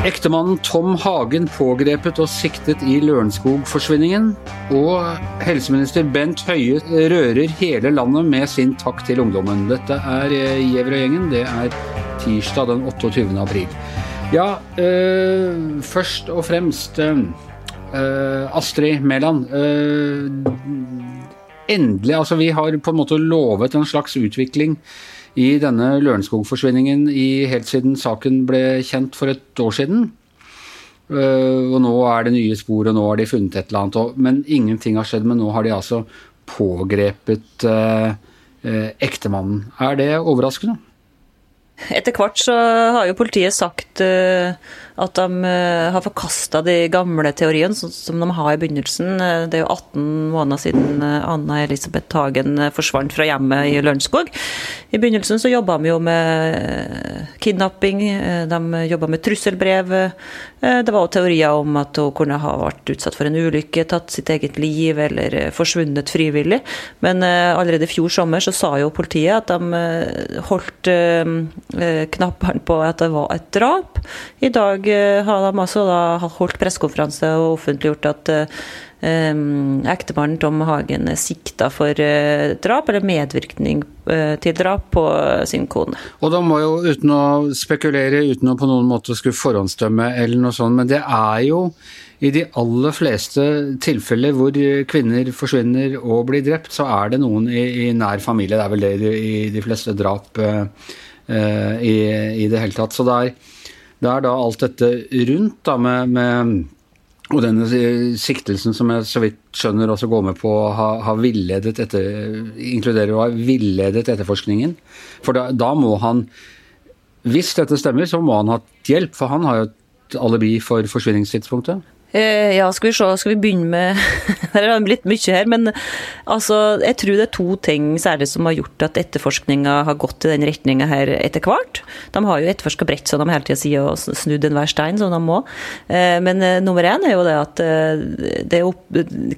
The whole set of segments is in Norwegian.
Ektemannen Tom Hagen pågrepet og siktet i Lørenskog-forsvinningen. Og helseminister Bent Høie rører hele landet med sin takk til ungdommen. Dette er Gjæver-gjengen. Det er tirsdag den 28. april. Ja, øh, først og fremst øh, Astrid Mæland. Øh, endelig, altså vi har på en måte lovet en slags utvikling i denne Lørenskog-forsvinningen helt siden saken ble kjent for et år siden. Uh, og nå er det nye spor, og nå har de funnet et eller annet. men ingenting har skjedd. Men nå har de altså pågrepet uh, uh, ektemannen. Er det overraskende? Etter hvert så har jo politiet sagt at de eh, har forkasta de gamle teoriene som de har i begynnelsen. Eh, det er jo 18 måneder siden eh, Anna Elisabeth Hagen forsvant fra hjemmet i Lørenskog. I begynnelsen så jobba de jo med kidnapping, de jobba med trusselbrev. Det var jo teorier om at hun kunne ha vært utsatt for en ulykke, tatt sitt eget liv eller forsvunnet frivillig. Men allerede i fjor sommer så sa jo politiet at de holdt knappene på at det var et drap. I dag har de altså holdt pressekonferanse og offentliggjort at um, ektemannen Tom Hagen er sikta for drap, eller medvirkning til drap, på sin kone. Og da må jo, uten å spekulere, uten å på noen måte skulle forhåndsdømme eller noe sånt, men det er jo i de aller fleste tilfeller hvor kvinner forsvinner og blir drept, så er det noen i, i nær familie. Det er vel det i de fleste drap eh, i, i det hele tatt. Så det er det er da alt dette rundt da med, med og denne siktelsen som jeg så vidt skjønner også går med på å ha, ha villedet etter, inkluderer å ha villedet etterforskningen. For da, da, må han Hvis dette stemmer, så må han ha hjelp, for han har jo et alibi for forsvinningstidspunktet. Eh, ja, skal vi se. Skal vi begynne med Det er litt mye her, men altså, jeg tror det er to ting særlig som har gjort at etterforskninga har gått i den retninga her etter hvert. De har jo etterforska bredt, så de hele tida sier og snudd enhver stein som de må. Eh, men eh, nummer én er jo det at det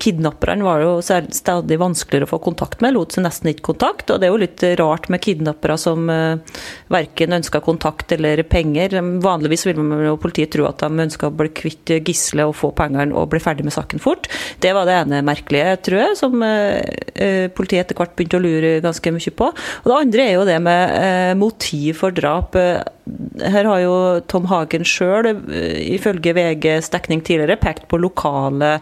kidnapperne var jo stadig vanskeligere å få kontakt med, lot seg nesten ikke kontakt. Og det er jo litt rart med kidnappere som verken ønsker kontakt eller penger. Vanligvis vil man jo politiet tro at de ønsker å bli kvitt gisselet og få pengene og bli ferdig med saken fort. Det var det ene merkelige, tror jeg, som eh, politiet etter hvert begynte å lure ganske mye på. Og det andre er jo det med eh, motiv for drap. Her har jo Tom Hagen sjøl, ifølge VGs dekning tidligere, pekt på lokale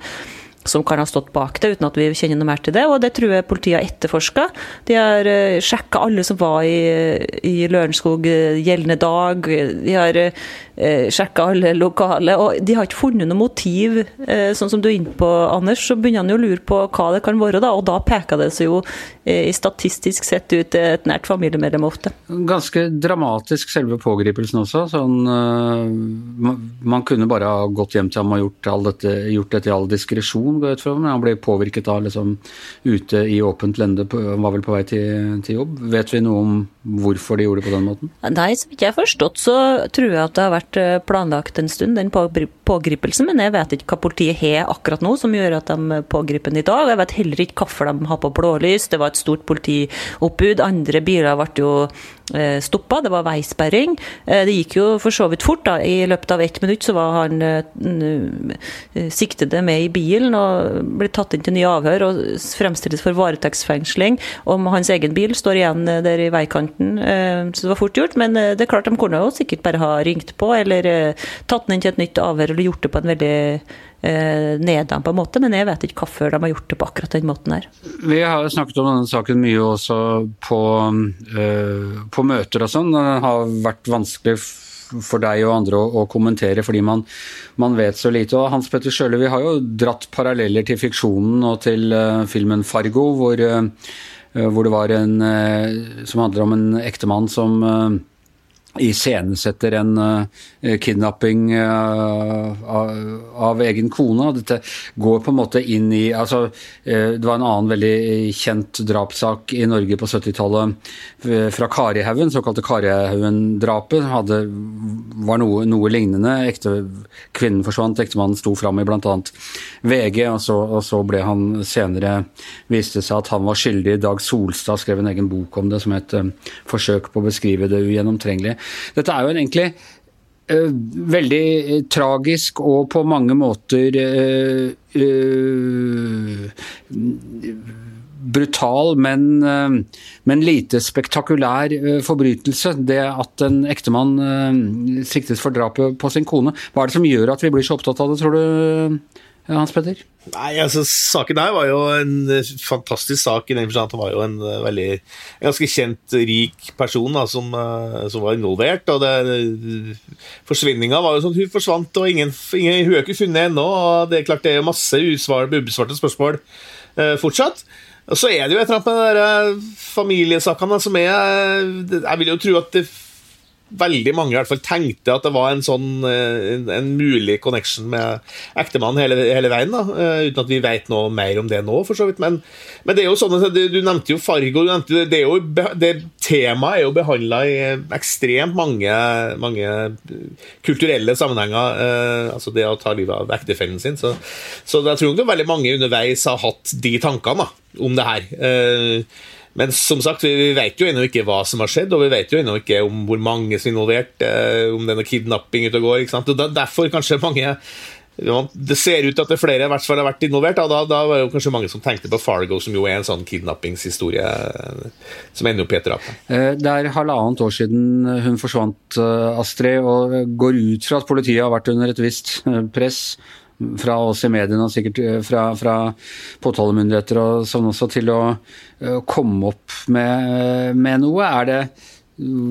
som kan ha stått bak det, uten at vi kjenner noe mer til det. Og det tror jeg politiet har etterforska. De har uh, sjekka alle som var i, i Lørenskog gjeldende dag. De har eh, sjekka alle lokale, og de har ikke funnet noe motiv. Eh, sånn som du er inne på, Anders, så begynner han jo å lure på hva det kan være, da, og da peker det seg jo i statistisk sett ut et nært familiemedlem ofte. Ganske dramatisk selve pågripelsen også. Sånn, uh, man kunne bare ha gått hjem til ham og gjort, dette, gjort dette i all diskresjon, går jeg ut fra, men han ble påvirket da liksom ute i åpent lende, han var vel på vei til, til jobb. Vet vi noe om hvorfor de gjorde det på den måten? Nei, som ikke jeg har forstått, så tror jeg at det har vært eh, planlagt en stund, den pågripelsen. Men jeg vet ikke hva politiet har akkurat nå som gjør at de pågriper den i dag. Jeg vet heller ikke hvorfor de har på blålys. Det var et stort politioppbud. Andre biler ble jo stoppa. Det var veisperring. Eh, det gikk jo for så vidt fort. da. I løpet av ett minutt så var han eh, siktede med i bilen og ble tatt inn til nye avhør og fremstilles for varetektsfengsling. Om hans egen bil står igjen der i veikanten. Så det var fort gjort. Men det er klart de kunne jo sikkert bare ha ringt på eller tatt den inn til et nytt avhør eller gjort det på en veldig eh, en måte, men jeg vet ikke hvorfor de har gjort det på akkurat den måten her. Vi har snakket om denne saken mye også på, uh, på møter og sånn. Det har vært vanskelig for deg og andre å, å kommentere fordi man, man, vet så lite. Og Hans Petter Sjøle, vi har jo dratt paralleller til fiksjonen og til uh, filmen 'Fargo', hvor, uh, hvor, det var en som handler om en ektemann som iscenesetter en uh, kidnapping uh, av, av, egen kone. Dette går på en måte inn i altså, uh, Det var en annen veldig kjent drapssak i Norge på 70-tallet fra Karihaugen, såkalte Karihaugen-drapet. var noe, noe, lignende. Ekte, kvinnen forsvant, ektemannen sto fram i bl.a. VG, og så, og så, ble han senere viste seg at han var skyldig. Dag Solstad skrev en egen bok om det som het 'Forsøk på å beskrive det ugjennomtrengelige'. Dette er jo en egentlig uh, veldig tragisk og på mange måter brutal, men, men, lite spektakulær forbrytelse. Det at en ektemann siktes for drapet på sin kone. Hva er det som gjør at vi blir så opptatt av det, tror du, Hans Petter? Nei, altså Saken her var jo en eh, fantastisk sak i den forstand han var jo en eh, veldig en ganske kjent, rik person da, som, eh, som var involvert. og det, Forsvinninga var jo sånn hun forsvant, og ingen, ingen, hun er ikke funnet ennå. og Det er klart det er masse usvarte, ubesvarte spørsmål eh, fortsatt. Og så er det jo et eller annet med de familiesakene som er Jeg vil jo tro at det veldig mange i hvert fall tenkte at det var en sånn eh, en, en mulig connection med ektemannen hele, hele, veien, da, uh, uten at vi vet noe mer om det nå, for så vidt. Men, men det er jo sånn at du, du nevnte jo Fargo. Du nevnte, det, jo, det Temaet er jo behandla i ekstremt mange, mange kulturelle sammenhenger. Uh, altså det å ta livet av ektefellen sin. Så, så jeg tror nok veldig mange underveis har hatt de tankene da, om det her. Men som sagt, vi, vi vet jo ennå ikke hva som har skjedd, og vi vet jo ennå ikke om hvor mange som er involvert, eh, om det er noe kidnapping ute og går. ikke sant? Og da, Derfor kanskje mange det ser ut til at det flere i hvert fall har vært involvert. Da, da var det kanskje mange som tenkte på Fargo, som jo er en sånn kidnappingshistorie eh, som ender opp i et drap. Eh, det er halvannet år siden hun forsvant, eh, Astrid, og går ut fra at politiet har vært under et visst press fra oss i mediene og sikkert eh, fra, fra påtalemyndigheter og sånn også, til å uh, komme opp med, med, noe. Er det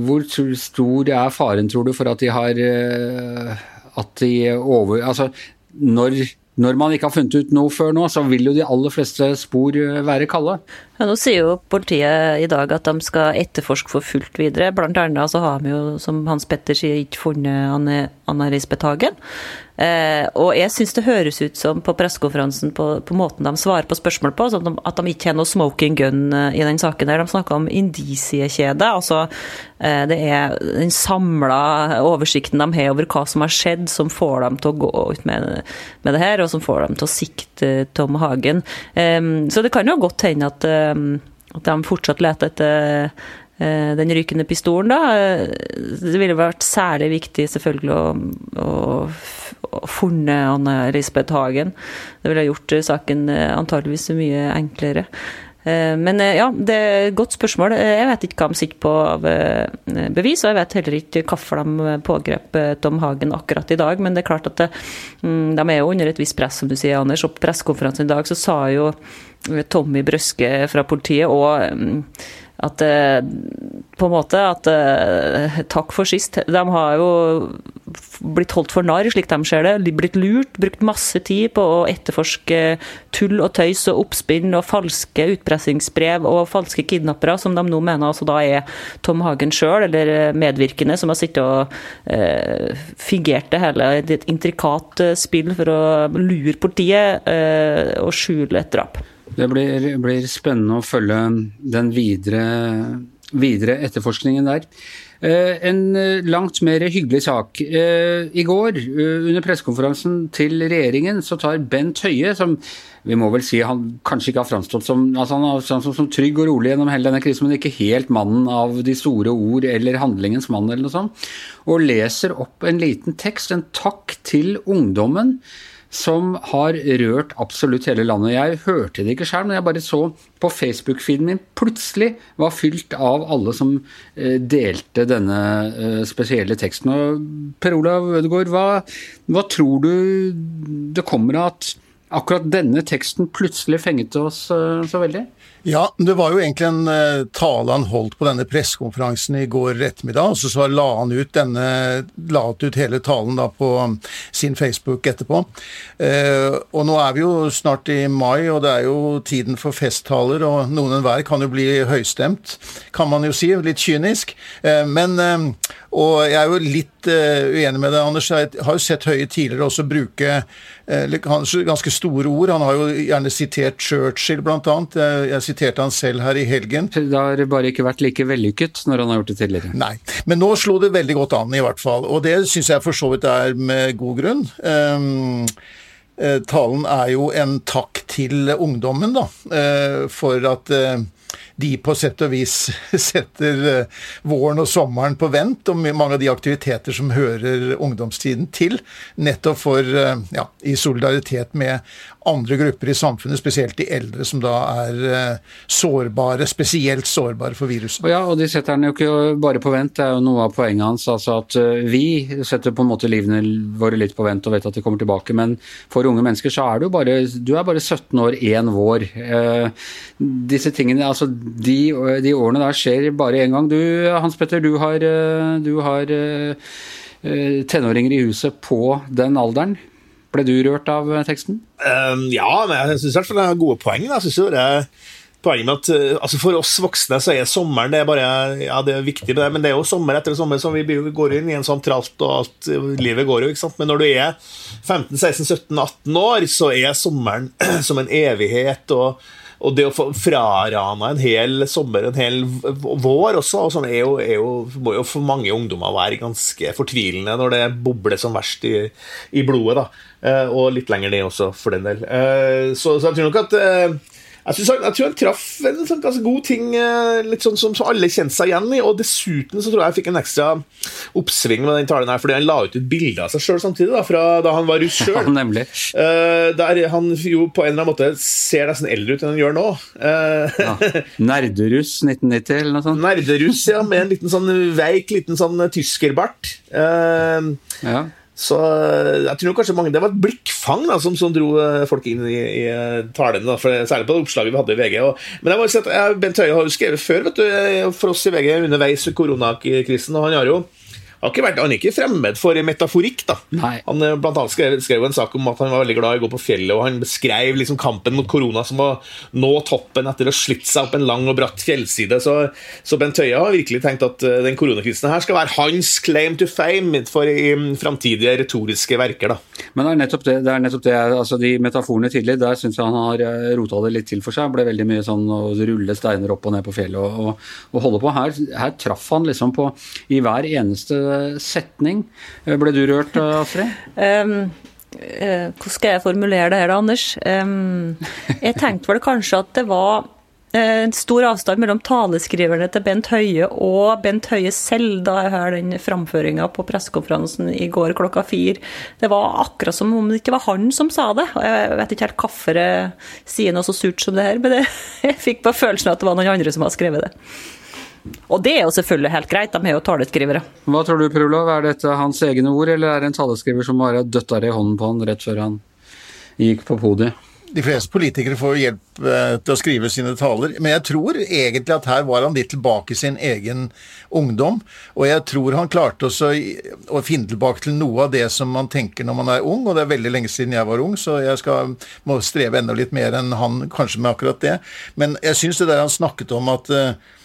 Hvor stor er faren, tror du, for at de har uh, At de over... Altså, når når man ikke har funnet ut noe før nå, så vil jo de aller fleste spor være kalde. Ja, nå sier jo politiet i dag at de skal etterforske for fullt videre. Blant annet så har vi jo, som Hans Petter sier, ikke funnet Anna Risbeth Hagen. Eh, og jeg syns det høres ut som på pressekonferansen på, på, måten de svarer på spørsmål på, sånn at de ikke har noe smoking gun eh, i den saken der. De snakker om indisiekjede. Altså eh, det er den samla oversikten de har over hva som har skjedd, som får dem til å gå ut med, med det her, og som får dem til å sikte Tom Hagen. Så det kan jo godt hende at, at de fortsatt leter etter den rykende pistolen, da. Eh, det ville vært særlig viktig selvfølgelig å, å, å funne Anne Lisbeth Hagen. Det ville gjort saken eh, antageligvis mye enklere. Men ja, det er et godt spørsmål. Jeg vet ikke hva de sitter på av bevis, og jeg vet heller ikke hvorfor de pågrep Tom Hagen akkurat i dag. Men det er klart at det, mm, de er jo under et visst press, som du sier, Anders. Og på pressekonferansen i dag så sa jo Tommy Brøske fra politiet og mm, at eh, på en måte at eh, Takk for sist. De har jo blitt holdt for narr, slik de ser det. De blitt lurt, brukt masse tid på å etterforske tull og tøys og oppspinn og falske utpressingsbrev og falske kidnappere, som de nå mener altså da er Tom Hagen sjøl, eller eh, medvirkende, som har sittet og eh, fingert det hele. i Et intrikat spill for å lure politiet eh, og skjule et drap. Det blir, blir spennende å følge den videre, videre etterforskningen der. Eh, en eh, langt mer hyggelig sak. Eh, I går, under pressekonferansen til regjeringen, så tar Bent Høie, som vi må vel si han kanskje ikke har framstått som, altså han har som trygg og rolig gjennom hele denne krisen, men ikke helt mannen av de store ord eller handlingens mann, eller noe sånt, og leser opp en liten tekst, en takk til ungdommen som har rørt absolutt hele landet. Jeg hørte det ikke sjøl, men jeg bare så på Facebook-feeden min plutselig var fylt av alle som eh, delte denne eh, spesielle teksten. Og Per Olav Ødegaard, hva, hva tror du det kommer av at akkurat denne teksten plutselig fenget oss eh, så veldig? Ja, det var jo egentlig en uh, tale han holdt på denne pressekonferansen i går ettermiddag. og Så la han ut denne, la ut hele talen da på um, sin Facebook etterpå. Uh, og nå er vi jo snart i mai, og det er jo tiden for festtaler, og noen enhver kan jo bli høystemt, kan man jo si. Litt kynisk. Uh, men Og jeg er jo litt uenig med deg, Anders. Jeg har jo sett Høie tidligere også bruke ganske store ord. Han har jo gjerne sitert Churchill, blant annet. Jeg siterte han selv her i helgen. Det har bare ikke vært like vellykket når han har gjort det tidligere. Nei, men nå slo det veldig godt an, i hvert fall. Og det syns jeg for så vidt er med god grunn. Um, talen er jo en takk til ungdommen, da, eh, for at eh, de på sett og vis setter eh, våren og sommeren på vent, og mange av de aktiviteter som hører ungdomstiden til, nettopp for, ja, i solidaritet med andre grupper i samfunnet, spesielt de eldre, som da er sårbare, spesielt sårbare for viruset. Ja, og de setter den jo ikke bare på vent, det er jo noe av poenget hans. altså At vi setter på en måte livene våre litt på vent og vet at de kommer tilbake, men for unge mennesker så er du bare, du er bare 17 år én vår. Eh, disse tingene, altså de, de, årene der skjer bare én gang. Du Hans Petter, du har, eh, du har eh, tenåringer i huset på den alderen. Ble du rørt av teksten? Um, ja, men jeg syns i hvert fall det er gode poeng. Jeg synes jo det er poenget med at altså For oss voksne så er sommeren det er bare, ja, det er viktig, det, men det er jo sommer etter sommer som vi går inn i en sånn tralt, og alt, livet går jo. ikke sant? Men når du er 15-16-17-18 år, så er sommeren som en evighet. og og det å få frarana en hel sommer, en hel vår også, og sånn er jo, er jo, må jo for mange ungdommer være ganske fortvilende når det bobler som verst i, i blodet. da, eh, Og litt lenger ned også, for den del. Eh, så, så jeg tror nok at eh, jeg, synes, jeg, tror han traff en sånn ganske god ting eh, litt sånn som, som alle kjente seg igjen i. Og dessuten så tror jeg jeg fikk en ekstra oppsving med den talen her, fordi han la ut et bilde av seg sjøl samtidig, da, fra da han var russ sjøl. Ja. Uh, der han jo på en eller annen måte ser nesten eldre ut enn han gjør nå. Uh, ja. Nerderuss 1990 eller noe sånt? Nerderuss, ja, med en liten sånn veik liten sånn tyskerbart. Uh, ja. Så eh, jeg tror kanskje mange, Det var et blikkfang da, som, som dro eh, folk inn i, i eh, talen, da, for, særlig på det oppslaget vi hadde i VG. Og, men jeg må si at Bent Høie har jo skrevet før vet du, for oss i VG underveis koronakrisen. og han har jo har ikke vært, han er ikke fremmed for metaforikk. da. Nei. Han eh, blant annet skrev, skrev, en sak om at han var veldig glad i å gå på fjellet, og han beskrev liksom kampen mot korona som å nå toppen etter å ha slitt seg opp en lang og bratt fjellside. Så, så Bent Høie har virkelig tenkt at uh, den koronakrisen her skal være hans claim to fame for i framtidige retoriske verker. da. Men det er nettopp det, det, er nettopp det altså De metaforene tidlig, der syns jeg han har eh, rota det litt til for seg. Det ble veldig mye sånn å rulle steiner opp og ned på fjellet og, og, og holde på. Her, her traff han liksom på i hver eneste setning. Ble du rørt, Astrid? Um, uh, hvordan skal jeg formulere det her, da, Anders? Um, jeg tenkte vel kanskje at det var eh, en stor avstand mellom taleskriverne til Bent Høie og Bent Høie selv da jeg hørte den framføringa på pressekonferansen i går klokka fire. Det var akkurat som om det ikke var han som sa det. og Jeg vet ikke helt hvorfor jeg sier noe så surt som det her, men jeg fikk bare følelsen at det var noen andre som hadde skrevet det. Og det er jo selvfølgelig helt greit, de er jo taleskrivere. Hva tror du, Per Olav, er dette hans egne ord, eller er det en taleskriver som bare døtta det i hånden på han rett før han gikk på podiet? De fleste politikere får hjelp eh, til å skrive sine taler, men jeg tror egentlig at her var han litt tilbake i sin egen ungdom. Og jeg tror han klarte også å finne tilbake til noe av det som man tenker når man er ung, og det er veldig lenge siden jeg var ung, så jeg skal, må streve enda litt mer enn han kanskje med akkurat det. Men jeg syns det der han snakket om at uh,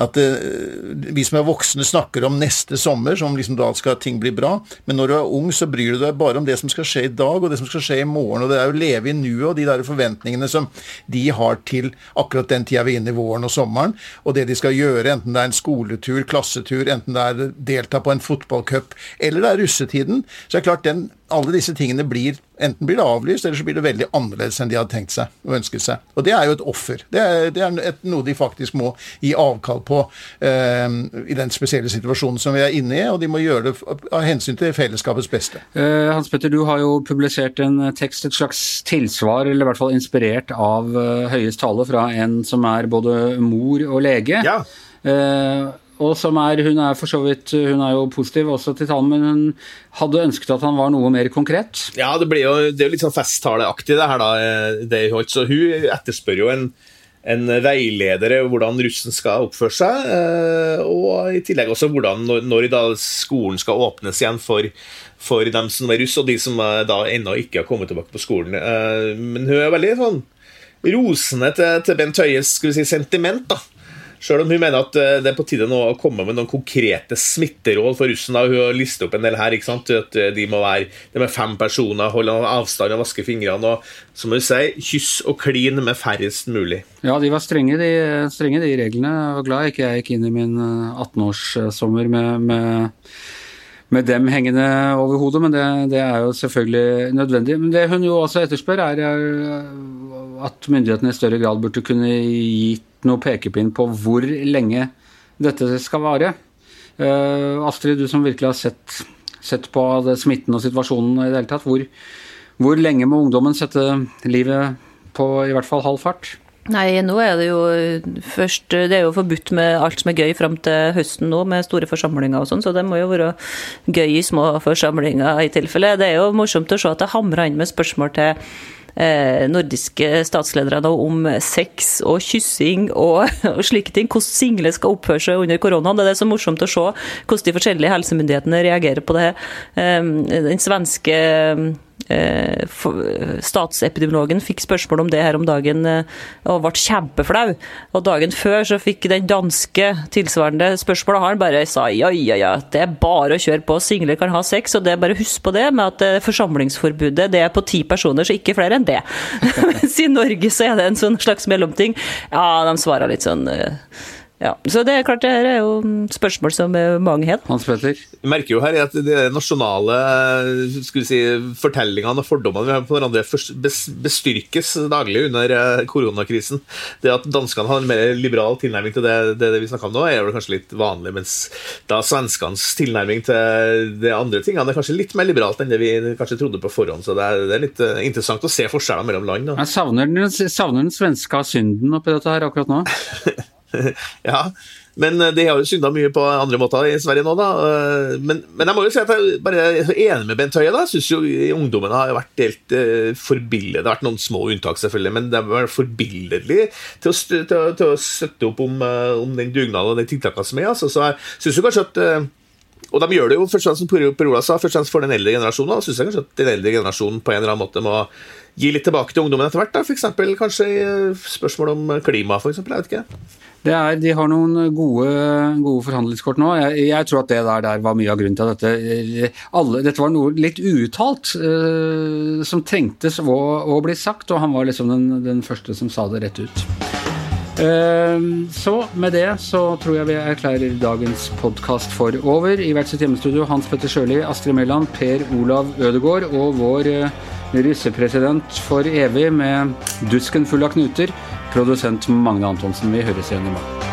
at uh, vi som er voksne, snakker om neste sommer, som liksom da skal ting bli bra. Men når du er ung, så bryr du deg bare om det som skal skje i dag, og det som skal skje i morgen. Og det er å leve i nuet og de der forventningene som de har til akkurat den tida vi er inne i våren og sommeren, og det de skal gjøre, enten det er en skoletur, klassetur, enten det er delta på en fotballcup, eller det er russetiden. Så det er klart den alle disse tingene blir Enten blir det avlyst, eller så blir det veldig annerledes enn de hadde tenkt seg og ønsket seg. Og det er jo et offer. Det er, det er et, noe de faktisk må gi avkall på eh, i den spesielle situasjonen som vi er inne i, og de må gjøre det av hensyn til fellesskapets beste. Eh, Hans Petter, du har jo publisert en tekst, et slags tilsvar, eller i hvert fall inspirert av uh, Høies tale fra en som er både mor og lege. Ja. Uh, og som er, Hun er for så vidt, hun er jo positiv også til talen, men hun hadde ønsket at han var noe mer konkret? Ja, det, blir jo, det er jo litt sånn festtaleaktig, det her. da, eh, det holdt, så Hun etterspør jo en, en veileder hvordan russen skal oppføre seg, eh, og i tillegg også hvordan, når da skolen skal åpnes igjen for, for dem som er russ, og de som eh, da ennå ikke har kommet tilbake på skolen. Men hun er veldig sånn rosende til, til Bent Høies si, sentiment. da, Sjøl om hun mener at eh, det er på tide nå å komme med noen konkrete smitteråd for russen. Da. Hun har listet opp en del her. ikke sant? At eh, de må være det med fem personer, holde avstand og vaske fingrene. og som hun sier, kyss og klin med færrest mulig. Ja, de var strenge, de, strenge, de reglene. Jeg var glad ikke jeg gikk inn i min 18-årssommer eh, med, med med dem hengende over hodet, men det, det, er jo selvfølgelig nødvendig. Men det hun jo også etterspør, er at myndighetene i større grad burde kunne gitt noe pekepinn på hvor lenge dette skal vare. Uh, Astrid, du som virkelig har sett, sett på smitten og situasjonen i det hele tatt. Hvor, hvor lenge må ungdommen sette livet på i hvert fall halv fart? Nei, nå er det jo først Det er jo forbudt med alt som er gøy fram til høsten nå, med store forsamlinger og sånn, så det må jo være gøy i små forsamlinger i tilfelle. Det er jo morsomt å se at det hamrer inn med spørsmål til eh, nordiske statsledere om sex og kyssing og, og, slike ting. Hvordan single skal oppføre seg under koronaen. Det er så morsomt å se hvordan de forskjellige helsemyndighetene reagerer på det. Eh, den svenske Eh, statsepidemiologen fikk spørsmål om det her om dagen eh, og ble kjempeflau. Og dagen før så fikk den danske tilsvarende spørsmål, og han bare sa ja, ja, ja, det er bare å kjøre på, single kan ha sex, og det er bare husk på det med at eh, forsamlingsforbudet det er på ti personer, så ikke flere enn det. Mens i Norge så er det en sånn slags mellomting. Ja, de svarer litt sånn ja, så det er klart det her er jo spørsmål som mange har. Hans Petter? Vi merker jo her at de nasjonale skulle si, fortellingene og fordommene vi har på hverandre bestyrkes daglig under eh, koronakrisen. Det at danskene har en mer liberal tilnærming til det, det, det vi snakker om nå, er vel kanskje litt vanlig, mens da svenskenes tilnærming til de andre tingene er kanskje litt mer liberalt enn det vi kanskje trodde på forhånd. Så det er, det er litt eh, interessant å se forskjellene mellom land. Da. Jeg savner den, savner den svenska synden oppi dette her akkurat nå. ja, men eh, de har jo synda mye på andre måter i Sverige nå, da. Eh, men, men, jeg må jo si at jeg bare er enig med Bent Høie. da. Syns jo ungdommen har vært helt uh, forbilledlig. Det har vært noen små unntak, selvfølgelig, men det har vært forbilledlig til, til, til, å støtte opp om, om den dugnaden og de tiltakene som er. Altså. Så jeg syns jo kanskje at uh, og de gjør det jo først og fremst som Per Ola sa, først og fremst for den eldre generasjonen. Da syns jeg kanskje at den eldre generasjonen på en eller annen måte må gi litt tilbake til ungdommen etter hvert. da, F.eks. kanskje i spørsmål om klima, f.eks. Jeg vet ikke. Er, de har noen gode, gode forhandlingskort nå. Jeg, jeg, tror at det der, der, var mye av grunnen til at dette alle, Dette var noe litt uuttalt eh, som trengtes å, å, bli sagt, og han var liksom den, den første som sa det rett ut. Uh, så med det så tror jeg vi erklærer dagens podkast for over. I hvert sitt hjemmestudio Hans Petter Sjøli, Astrid Mæland, Per Olav Ødegård og vår uh, russepresident for evig med dusken full av knuter. Produsent Magne Antonsen. Vi høres igjen i morgen.